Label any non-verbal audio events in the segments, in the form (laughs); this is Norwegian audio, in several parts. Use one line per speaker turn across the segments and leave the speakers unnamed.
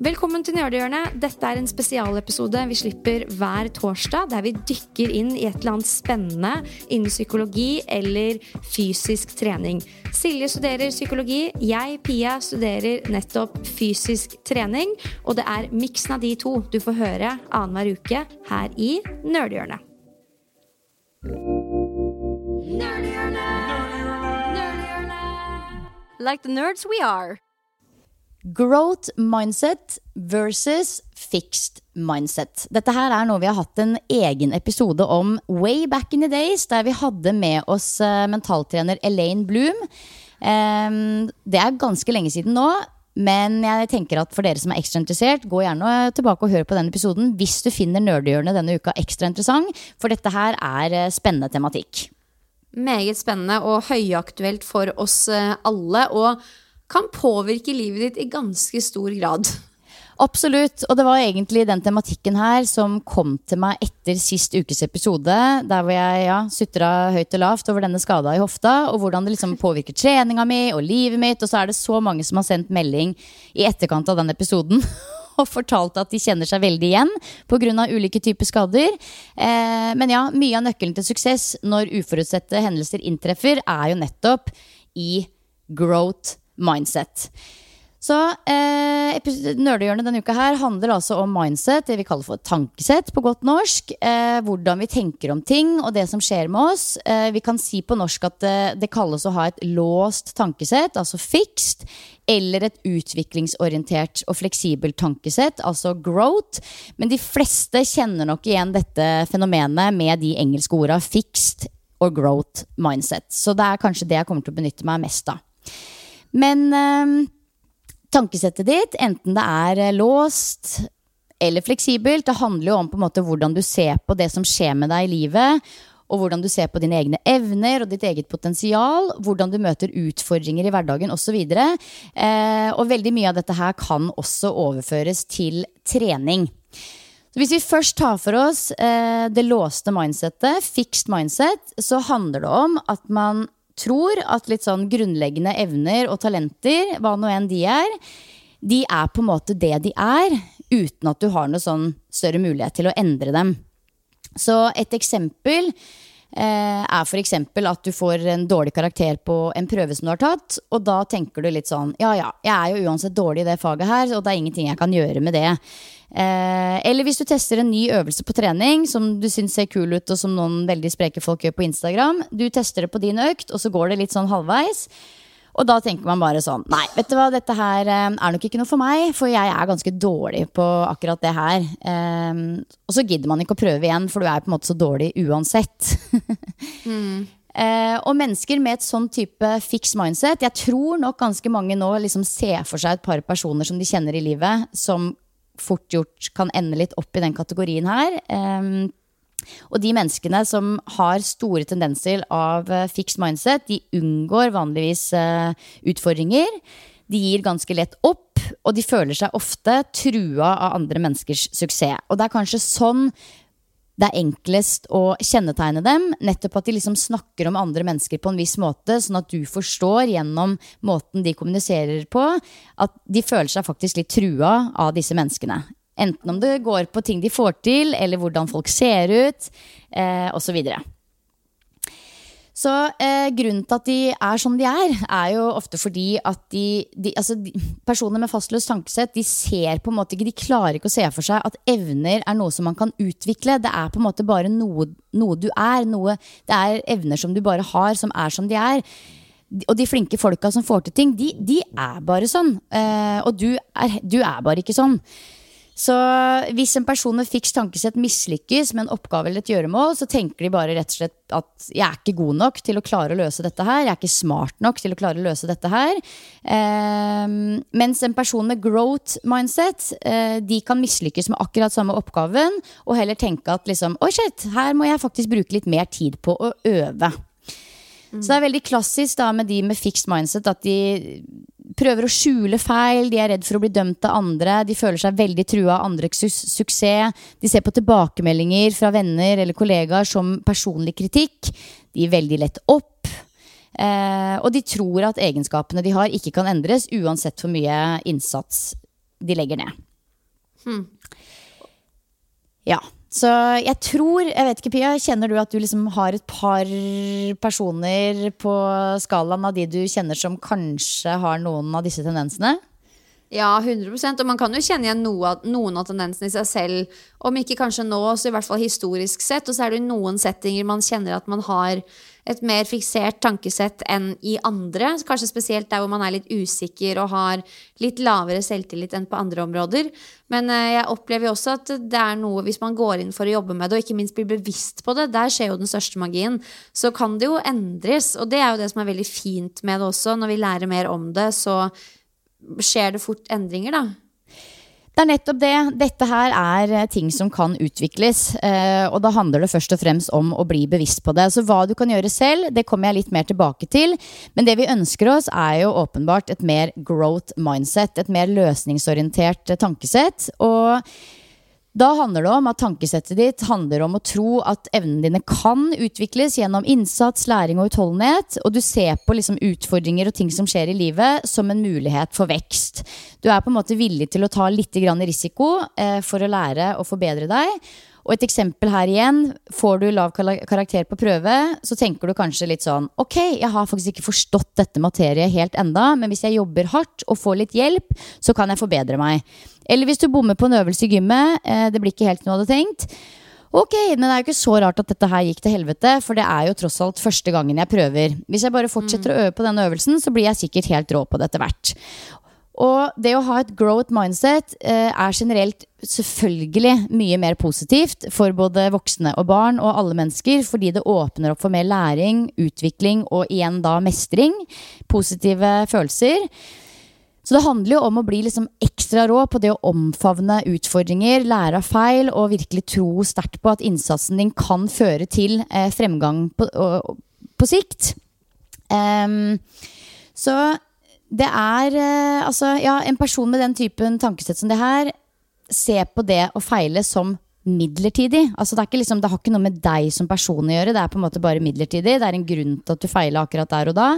Velkommen til Nerdehjørnet. Dette er en spesialepisode vi slipper hver torsdag, der vi dykker inn i et eller annet spennende innen psykologi eller fysisk trening. Silje studerer psykologi, jeg, Pia, studerer nettopp fysisk trening. Og det er miksen av de to du får høre annenhver uke her i Nerdehjørnet.
Like the nerds we are.
Growth mindset versus fixed mindset. Dette her er noe vi har hatt en egen episode om way back in the days, der vi hadde med oss uh, mentaltrener Elaine Bloom. Um, det er ganske lenge siden nå, men jeg tenker at for dere som er ekstra interessert, gå gjerne tilbake og hør på den episoden hvis du finner Nerdehjørnet denne uka ekstra interessant, for dette her er uh, spennende tematikk.
Meget spennende og høyaktuelt for oss uh, alle. og kan påvirke livet ditt i ganske stor grad.
Absolutt. Og det var egentlig den tematikken her som kom til meg etter sist ukes episode, der hvor jeg ja, sutra høyt og lavt over denne skada i hofta, og hvordan det liksom påvirker treninga mi og livet mitt. Og så er det så mange som har sendt melding i etterkant av den episoden. (laughs) Og fortalt at de kjenner seg veldig igjen pga. ulike typer skader. Eh, men ja, mye av nøkkelen til suksess når uforutsette hendelser inntreffer, er jo nettopp i growth mindset. Så eh, Nerdehjørnet denne uka her handler altså om mindset, det vi kaller for tankesett på godt norsk. Eh, hvordan vi tenker om ting og det som skjer med oss. Eh, vi kan si på norsk at det, det kalles å ha et låst tankesett, altså fixed. Eller et utviklingsorientert og fleksibelt tankesett, altså growth. Men de fleste kjenner nok igjen dette fenomenet med de engelske orda fixed og growth mindset. Så det er kanskje det jeg kommer til å benytte meg mest av. Men eh, tankesettet ditt, enten det er eh, låst eller fleksibelt, det handler jo om på en måte hvordan du ser på det som skjer med deg i livet. Og hvordan du ser på dine egne evner og ditt eget potensial. Hvordan du møter utfordringer i hverdagen osv. Eh, og veldig mye av dette her kan også overføres til trening. Så hvis vi først tar for oss eh, det låste mindsettet, fixed mindset, så handler det om at man tror at litt sånn grunnleggende evner og talenter, hva nå enn de er, de er på en måte det de er, uten at du har noe sånn større mulighet til å endre dem. Så et eksempel er f.eks. at du får en dårlig karakter på en prøve som du har tatt, og da tenker du litt sånn ja ja, jeg er jo uansett dårlig i det faget her, og det er ingenting jeg kan gjøre med det. Eh, eller hvis du tester en ny øvelse på trening som du syns ser kul ut, og som noen veldig spreke folk gjør på Instagram. Du tester det på din økt, og så går det litt sånn halvveis. Og da tenker man bare sånn Nei, vet du hva, dette her eh, er nok ikke noe for meg, for jeg er ganske dårlig på akkurat det her. Um, og så gidder man ikke å prøve igjen, for du er på en måte så dårlig uansett. (laughs) mm. uh, og mennesker med et sånn type fix mindset Jeg tror nok ganske mange nå liksom ser for seg et par personer som de kjenner i livet, som fort gjort kan ende litt opp i den kategorien her. Um, og de menneskene som har store tendenser av uh, fixed mindset, de unngår vanligvis uh, utfordringer. De gir ganske lett opp, og de føler seg ofte trua av andre menneskers suksess. Og det er kanskje sånn det er enklest å kjennetegne dem. Nettopp at de liksom snakker om andre mennesker på en viss måte, sånn at du forstår gjennom måten de kommuniserer på, at de føler seg faktisk litt trua av disse menneskene. Enten om det går på ting de får til, eller hvordan folk ser ut, eh, osv. Så eh, grunnen til at de er som de er, er jo ofte fordi at de, de, altså de Personer med fastløst tankesett de ser på en måte ikke, de klarer ikke å se for seg at evner er noe som man kan utvikle. Det er på en måte bare noe, noe du er. Noe, det er evner som du bare har, som er som de er. Og de flinke folka som får til ting, de, de er bare sånn. Eh, og du er, du er bare ikke sånn. Så hvis en person med fiks tankesett mislykkes med en oppgave eller et gjøremål, så tenker de bare rett og slett at jeg er ikke god nok til å klare å løse dette her. Jeg er ikke smart nok til å klare å løse dette her. Eh, mens en person med growth mindset, eh, de kan mislykkes med akkurat samme oppgaven, og heller tenke at liksom, oi shit, her må jeg faktisk bruke litt mer tid på å øve. Så det er veldig klassisk da med de med fixed mindset at de prøver å skjule feil, de er redd for å bli dømt av andre, de føler seg veldig trua av andres su suksess. De ser på tilbakemeldinger fra venner eller kollegaer som personlig kritikk. De gir veldig lett opp. Eh, og de tror at egenskapene de har, ikke kan endres uansett hvor mye innsats de legger ned.
Hmm.
Ja. Så jeg tror Jeg vet ikke, Pia, kjenner du at du liksom har et par personer på skalaen av de du kjenner som kanskje har noen av disse tendensene?
Ja, 100% Og man kan jo kjenne igjen noe, noen av tendensene i seg selv. Om ikke kanskje nå, så i hvert fall historisk sett. Og så er det noen settinger man kjenner at man har et mer fiksert tankesett enn i andre. Kanskje spesielt der hvor man er litt usikker og har litt lavere selvtillit enn på andre områder. Men eh, jeg opplever jo også at det er noe, hvis man går inn for å jobbe med det, og ikke minst blir bevisst på det, der skjer jo den største magien, så kan det jo endres. Og det er jo det som er veldig fint med det også. Når vi lærer mer om det, så skjer det fort endringer, da.
Det er nettopp det. Dette her er eh, ting som kan utvikles. Eh, og da handler det først og fremst om å bli bevisst på det. Så hva du kan gjøre selv, det kommer jeg litt mer tilbake til. Men det vi ønsker oss, er jo åpenbart et mer growth mindset. Et mer løsningsorientert eh, tankesett. Og da handler det om at tankesettet ditt handler om å tro at evnene dine kan utvikles gjennom innsats, læring og utholdenhet. Og du ser på liksom utfordringer og ting som skjer i livet, som en mulighet for vekst. Du er på en måte villig til å ta litt risiko eh, for å lære og forbedre deg. Og et eksempel her igjen. Får du lav karakter på prøve, så tenker du kanskje litt sånn Ok, jeg har faktisk ikke forstått dette materiet helt enda, men hvis jeg jobber hardt og får litt hjelp, så kan jeg forbedre meg. Eller hvis du bommer på en øvelse i gymmet, eh, det blir ikke helt som du hadde tenkt. Ok, men det er jo ikke så rart at dette her gikk til helvete, for det er jo tross alt første gangen jeg prøver. Hvis jeg bare fortsetter mm. å øve på denne øvelsen, så blir jeg sikkert helt rå på det etter hvert. Og det å ha et growth mindset eh, er generelt selvfølgelig mye mer positivt for både voksne og barn og alle mennesker, fordi det åpner opp for mer læring, utvikling og igjen da mestring. Positive følelser. Så det handler jo om å bli liksom ekstra rå på det å omfavne utfordringer, lære av feil og virkelig tro sterkt på at innsatsen din kan føre til eh, fremgang på, og, på sikt. Um, så det er eh, altså, ja, en person med den typen tankesett som det her, ser på det å feile som midlertidig. Altså, det, liksom, det, har ikke noe med deg som person å gjøre. Det er på en måte bare midlertidig. Det er en grunn til at du feiler akkurat der og da.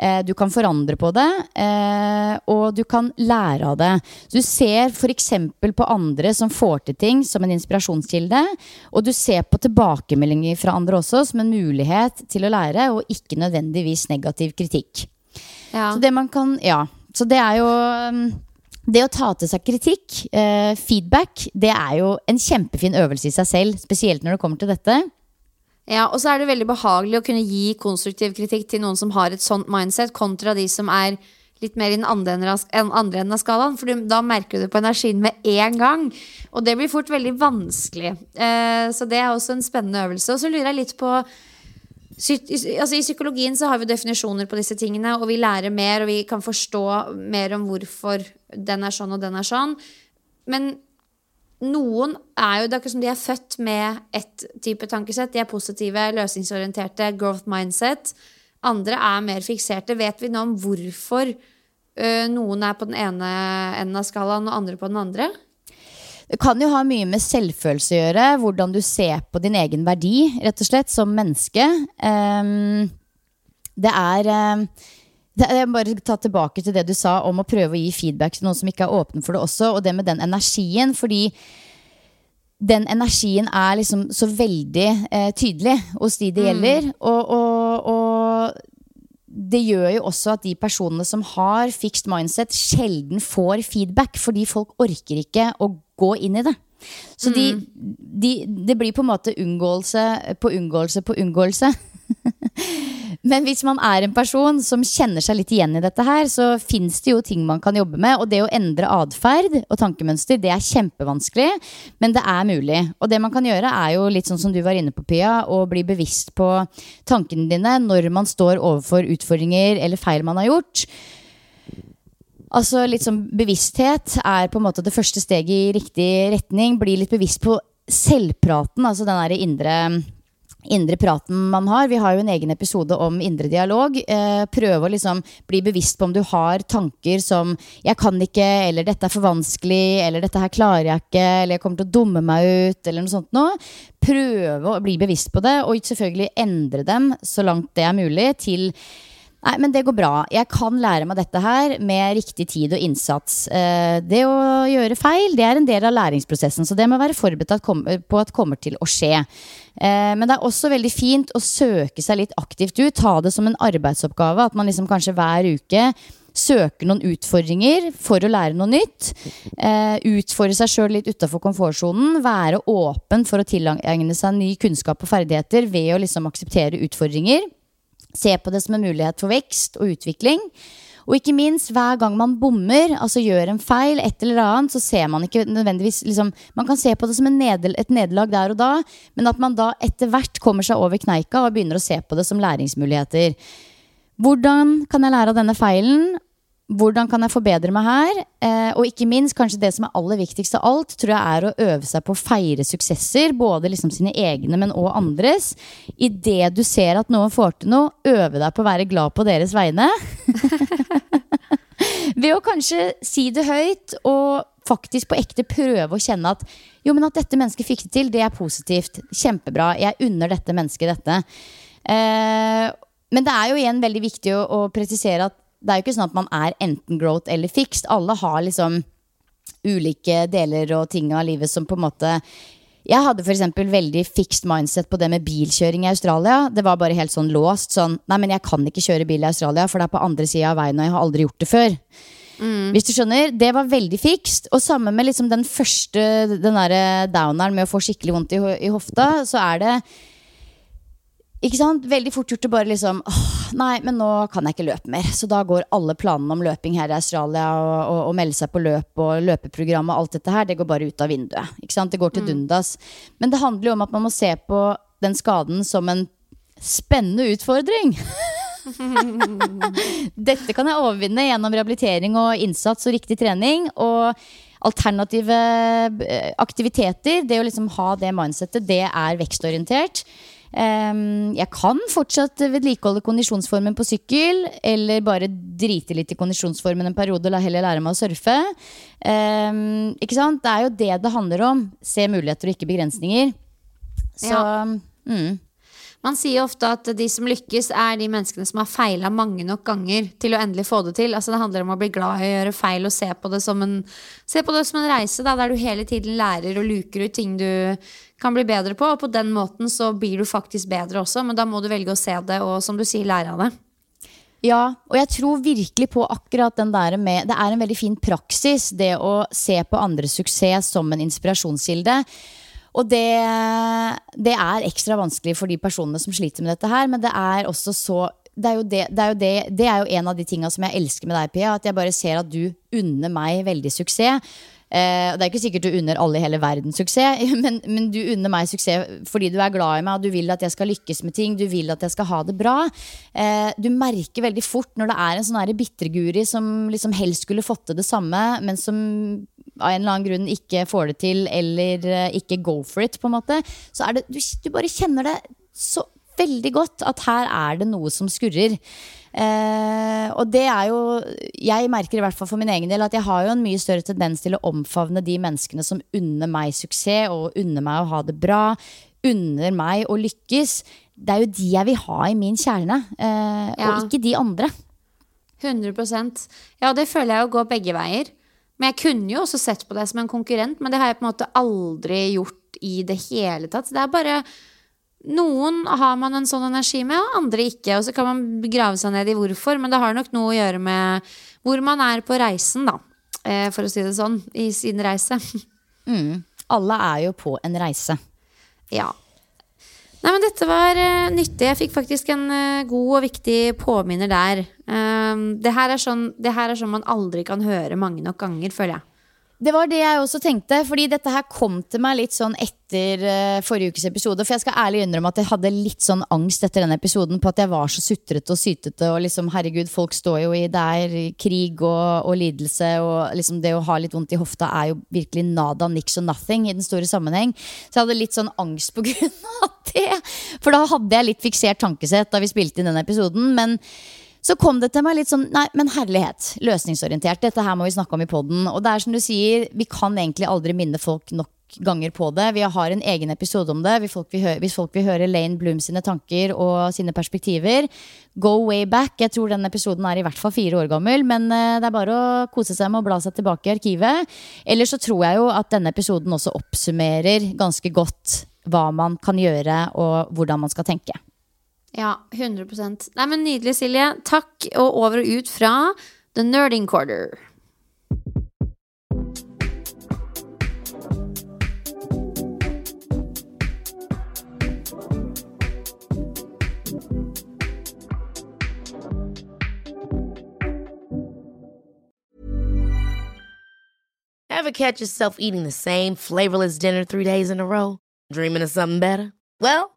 Eh, du kan forandre på det, eh, og du kan lære av det. Så du ser f.eks. på andre som får til ting, som en inspirasjonskilde. Og du ser på tilbakemeldinger fra andre også som en mulighet til å lære, og ikke nødvendigvis negativ kritikk. Ja. Så det man kan Ja. Så det er jo um, det å ta til seg kritikk, eh, feedback, det er jo en kjempefin øvelse i seg selv. Spesielt når det kommer til dette.
Ja, Og så er det veldig behagelig å kunne gi konstruktiv kritikk til noen som har et sånt mindset, kontra de som er litt mer i den andre enden av skalaen. For da merker du det på energien med en gang. Og det blir fort veldig vanskelig. Eh, så det er også en spennende øvelse. Og så lurer jeg litt på altså I psykologien så har vi definisjoner på disse tingene, og vi lærer mer, og vi kan forstå mer om hvorfor den er sånn og den er sånn. Men noen er jo det er ikke som de er født med ett type tankesett. De er positive, løsningsorienterte, growth mindset. Andre er mer fikserte. Vet vi nå om hvorfor noen er på den ene enden av skalaen og andre på den andre?
Det kan jo ha mye med selvfølelse å gjøre. Hvordan du ser på din egen verdi, rett og slett, som menneske. Um, det er um, det er bare ta tilbake til det du sa om å prøve å gi feedback til noen som ikke er åpne for det også, og det med den energien. Fordi den energien er liksom så veldig eh, tydelig hos de det gjelder. Og, og, og, det gjør jo også at de personene som har fixed mindset, sjelden får feedback, fordi folk orker ikke å gå inn i det. Så de, de, det blir på en måte unngåelse på unngåelse på unngåelse. (laughs) Men hvis man er en person som kjenner seg litt igjen i dette her, så fins det jo ting man kan jobbe med. Og det å endre atferd og tankemønster, det er kjempevanskelig, men det er mulig. Og det man kan gjøre, er jo litt sånn som du var inne på, Pia, å bli bevisst på tankene dine når man står overfor utfordringer eller feil man har gjort. Altså litt sånn Bevissthet er på en måte det første steget i riktig retning. Bli litt bevisst på selvpraten, altså den derre indre indre praten man har. Vi har jo en egen episode om indre dialog. Eh, prøve å liksom bli bevisst på om du har tanker som 'jeg kan ikke', eller 'dette er for vanskelig', eller 'dette her klarer jeg ikke', eller 'jeg kommer til å dumme meg ut', eller noe sånt noe. Prøve å bli bevisst på det, og selvfølgelig endre dem så langt det er mulig, til Nei, men det går bra. Jeg kan lære meg dette her med riktig tid og innsats. Eh, det å gjøre feil, det er en del av læringsprosessen, så det må være forberedt på at kommer til å skje. Eh, men det er også veldig fint å søke seg litt aktivt ut. Ta det som en arbeidsoppgave. At man liksom kanskje hver uke søker noen utfordringer for å lære noe nytt. Eh, utfordre seg sjøl litt utafor komfortsonen. Være åpen for å tilegne seg ny kunnskap og ferdigheter ved å liksom akseptere utfordringer. Se på det som en mulighet for vekst og utvikling. Og ikke minst, hver gang man bommer, altså gjør en feil, et eller annet, så ser man ikke nødvendigvis liksom, Man kan se på det som nedel, et nederlag der og da, men at man da etter hvert kommer seg over kneika og begynner å se på det som læringsmuligheter. Hvordan kan jeg lære av denne feilen? Hvordan kan jeg forbedre meg her? Eh, og ikke minst, kanskje det som er aller viktigst av alt, tror jeg er å øve seg på å feire suksesser. Både liksom sine egne, men òg andres. Idet du ser at noen får til noe, øve deg på å være glad på deres vegne. (laughs) Ved å kanskje si det høyt og faktisk på ekte prøve å kjenne at jo, men at dette mennesket fikk det til, det er positivt. Kjempebra. Jeg unner dette mennesket dette. Eh, men det er jo igjen veldig viktig å, å presisere at det er jo ikke sånn at man er enten growth eller fixed. Alle har liksom ulike deler og ting av livet som på en måte jeg hadde eksempel veldig fixed mindset på det med bilkjøring i Australia. Det var bare helt sånn låst. Sånn, nei, men jeg kan ikke kjøre bil i Australia, for det er på andre sida av veien, og jeg har aldri gjort det før. Mm. Hvis du skjønner, Det var veldig fixed. Og sammen med liksom den første Den downeren med å få skikkelig vondt i, i hofta, så er det ikke sant? Veldig fort gjort å bare liksom åh, Nei, men nå kan jeg ikke løpe mer. Så da går alle planene om løping her i Australia og, og, og melde seg på løp og løpeprogram og alt dette her, det går bare ut av vinduet. Ikke sant? Det går til mm. dundas. Men det handler jo om at man må se på den skaden som en spennende utfordring. (laughs) Dette kan jeg overvinne gjennom rehabilitering og innsats og riktig trening. Og alternative eh, aktiviteter, det å liksom ha det mindsettet, det er vekstorientert. Um, jeg kan fortsatt vedlikeholde kondisjonsformen på sykkel, eller bare drite litt i kondisjonsformen en periode og heller lære meg å surfe. Um, ikke sant? Det er jo det det handler om. Se muligheter og ikke begrensninger. Så ja. mm.
Man sier ofte at de som lykkes, er de menneskene som har feila mange nok ganger til å endelig få det til. Altså Det handler om å bli glad i å gjøre feil og se på det som en, på det som en reise, da, der du hele tiden lærer og luker ut ting du kan bli bedre på. Og på den måten så blir du faktisk bedre også, men da må du velge å se det og som du sier, lære av det.
Ja, og jeg tror virkelig på akkurat den der med Det er en veldig fin praksis, det å se på andres suksess som en inspirasjonskilde. Og det, det, er ekstra vanskelig for de personene som sliter med dette her, men det er også så det er, det, det, er det, det er jo en av de tinga som jeg elsker med deg, Pia. At jeg bare ser at du unner meg veldig suksess. Eh, det er ikke sikkert du unner alle i hele verden suksess, (laughs) men, men, du unner meg suksess fordi du er glad i meg og du vil at jeg skal lykkes med ting. Du vil at jeg skal ha det bra. Eh, du merker veldig fort når det er en sånn bitterguri som liksom helst skulle fått til det samme, men som av en eller annen grunn ikke får det til, eller eh, ikke go for it, på en måte. Så er det, du, du bare kjenner det så veldig godt at her er det noe som skurrer. Eh, og det er jo Jeg merker i hvert fall for min egen del at jeg har jo en mye større tendens til å omfavne de menneskene som unner meg suksess og unner meg å ha det bra. Unner meg å lykkes. Det er jo de jeg vil ha i min kjerne, eh,
Ja.
og ikke de andre.
100% Ja, det føler jeg jo går begge veier. Men jeg kunne jo også sett på deg som en konkurrent, men det har jeg på en måte aldri gjort i det hele tatt. Så det er bare Noen har man en sånn energi med, og andre ikke. Og så kan man grave seg ned i hvorfor, men det har nok noe å gjøre med hvor man er på reisen, da. Eh, For å si det sånn. I sin reise. (laughs)
Alle er jo på en reise.
Ja. Nei, men dette var uh, nyttig. Jeg fikk faktisk en uh, god og viktig påminner der. Um, det, her er sånn, det her er sånn man aldri kan høre mange nok ganger, føler jeg.
Det var det jeg også tenkte, fordi dette her kom til meg litt sånn etter uh, forrige ukes episode. For jeg skal ærlig innrømme at jeg hadde litt sånn angst etter den episoden på at jeg var så sutrete og sytete. Og liksom, herregud, folk står jo i Det er krig og, og lidelse, og liksom det å ha litt vondt i hofta er jo virkelig nada, niks og nothing i den store sammenheng. Så jeg hadde litt sånn angst på (laughs) grunn av det. For da hadde jeg litt fiksert tankesett da vi spilte inn den episoden. Men så kom det til meg litt sånn Nei, men herlighet. Løsningsorientert. Dette her må vi snakke om i poden. Og det er som du sier, vi kan egentlig aldri minne folk nok ganger på det. Vi har en egen episode om det. Hvis folk vil høre, Lane Bloom sine tanker og sine perspektiver, go way back. Jeg tror den episoden er i hvert fall fire år gammel, men eh, det er bare å kose seg med å bla seg tilbake i arkivet. Eller så tror jeg jo at denne episoden også oppsummerer ganske godt hva man kan gjøre, og hvordan man skal tenke.
Ja, 100 Nei, men Nydelig, Silje. Takk, og over og ut fra The Nerding Quarter.
Ever catch yourself eating the same flavorless dinner three days in a row? Dreaming of something better? Well,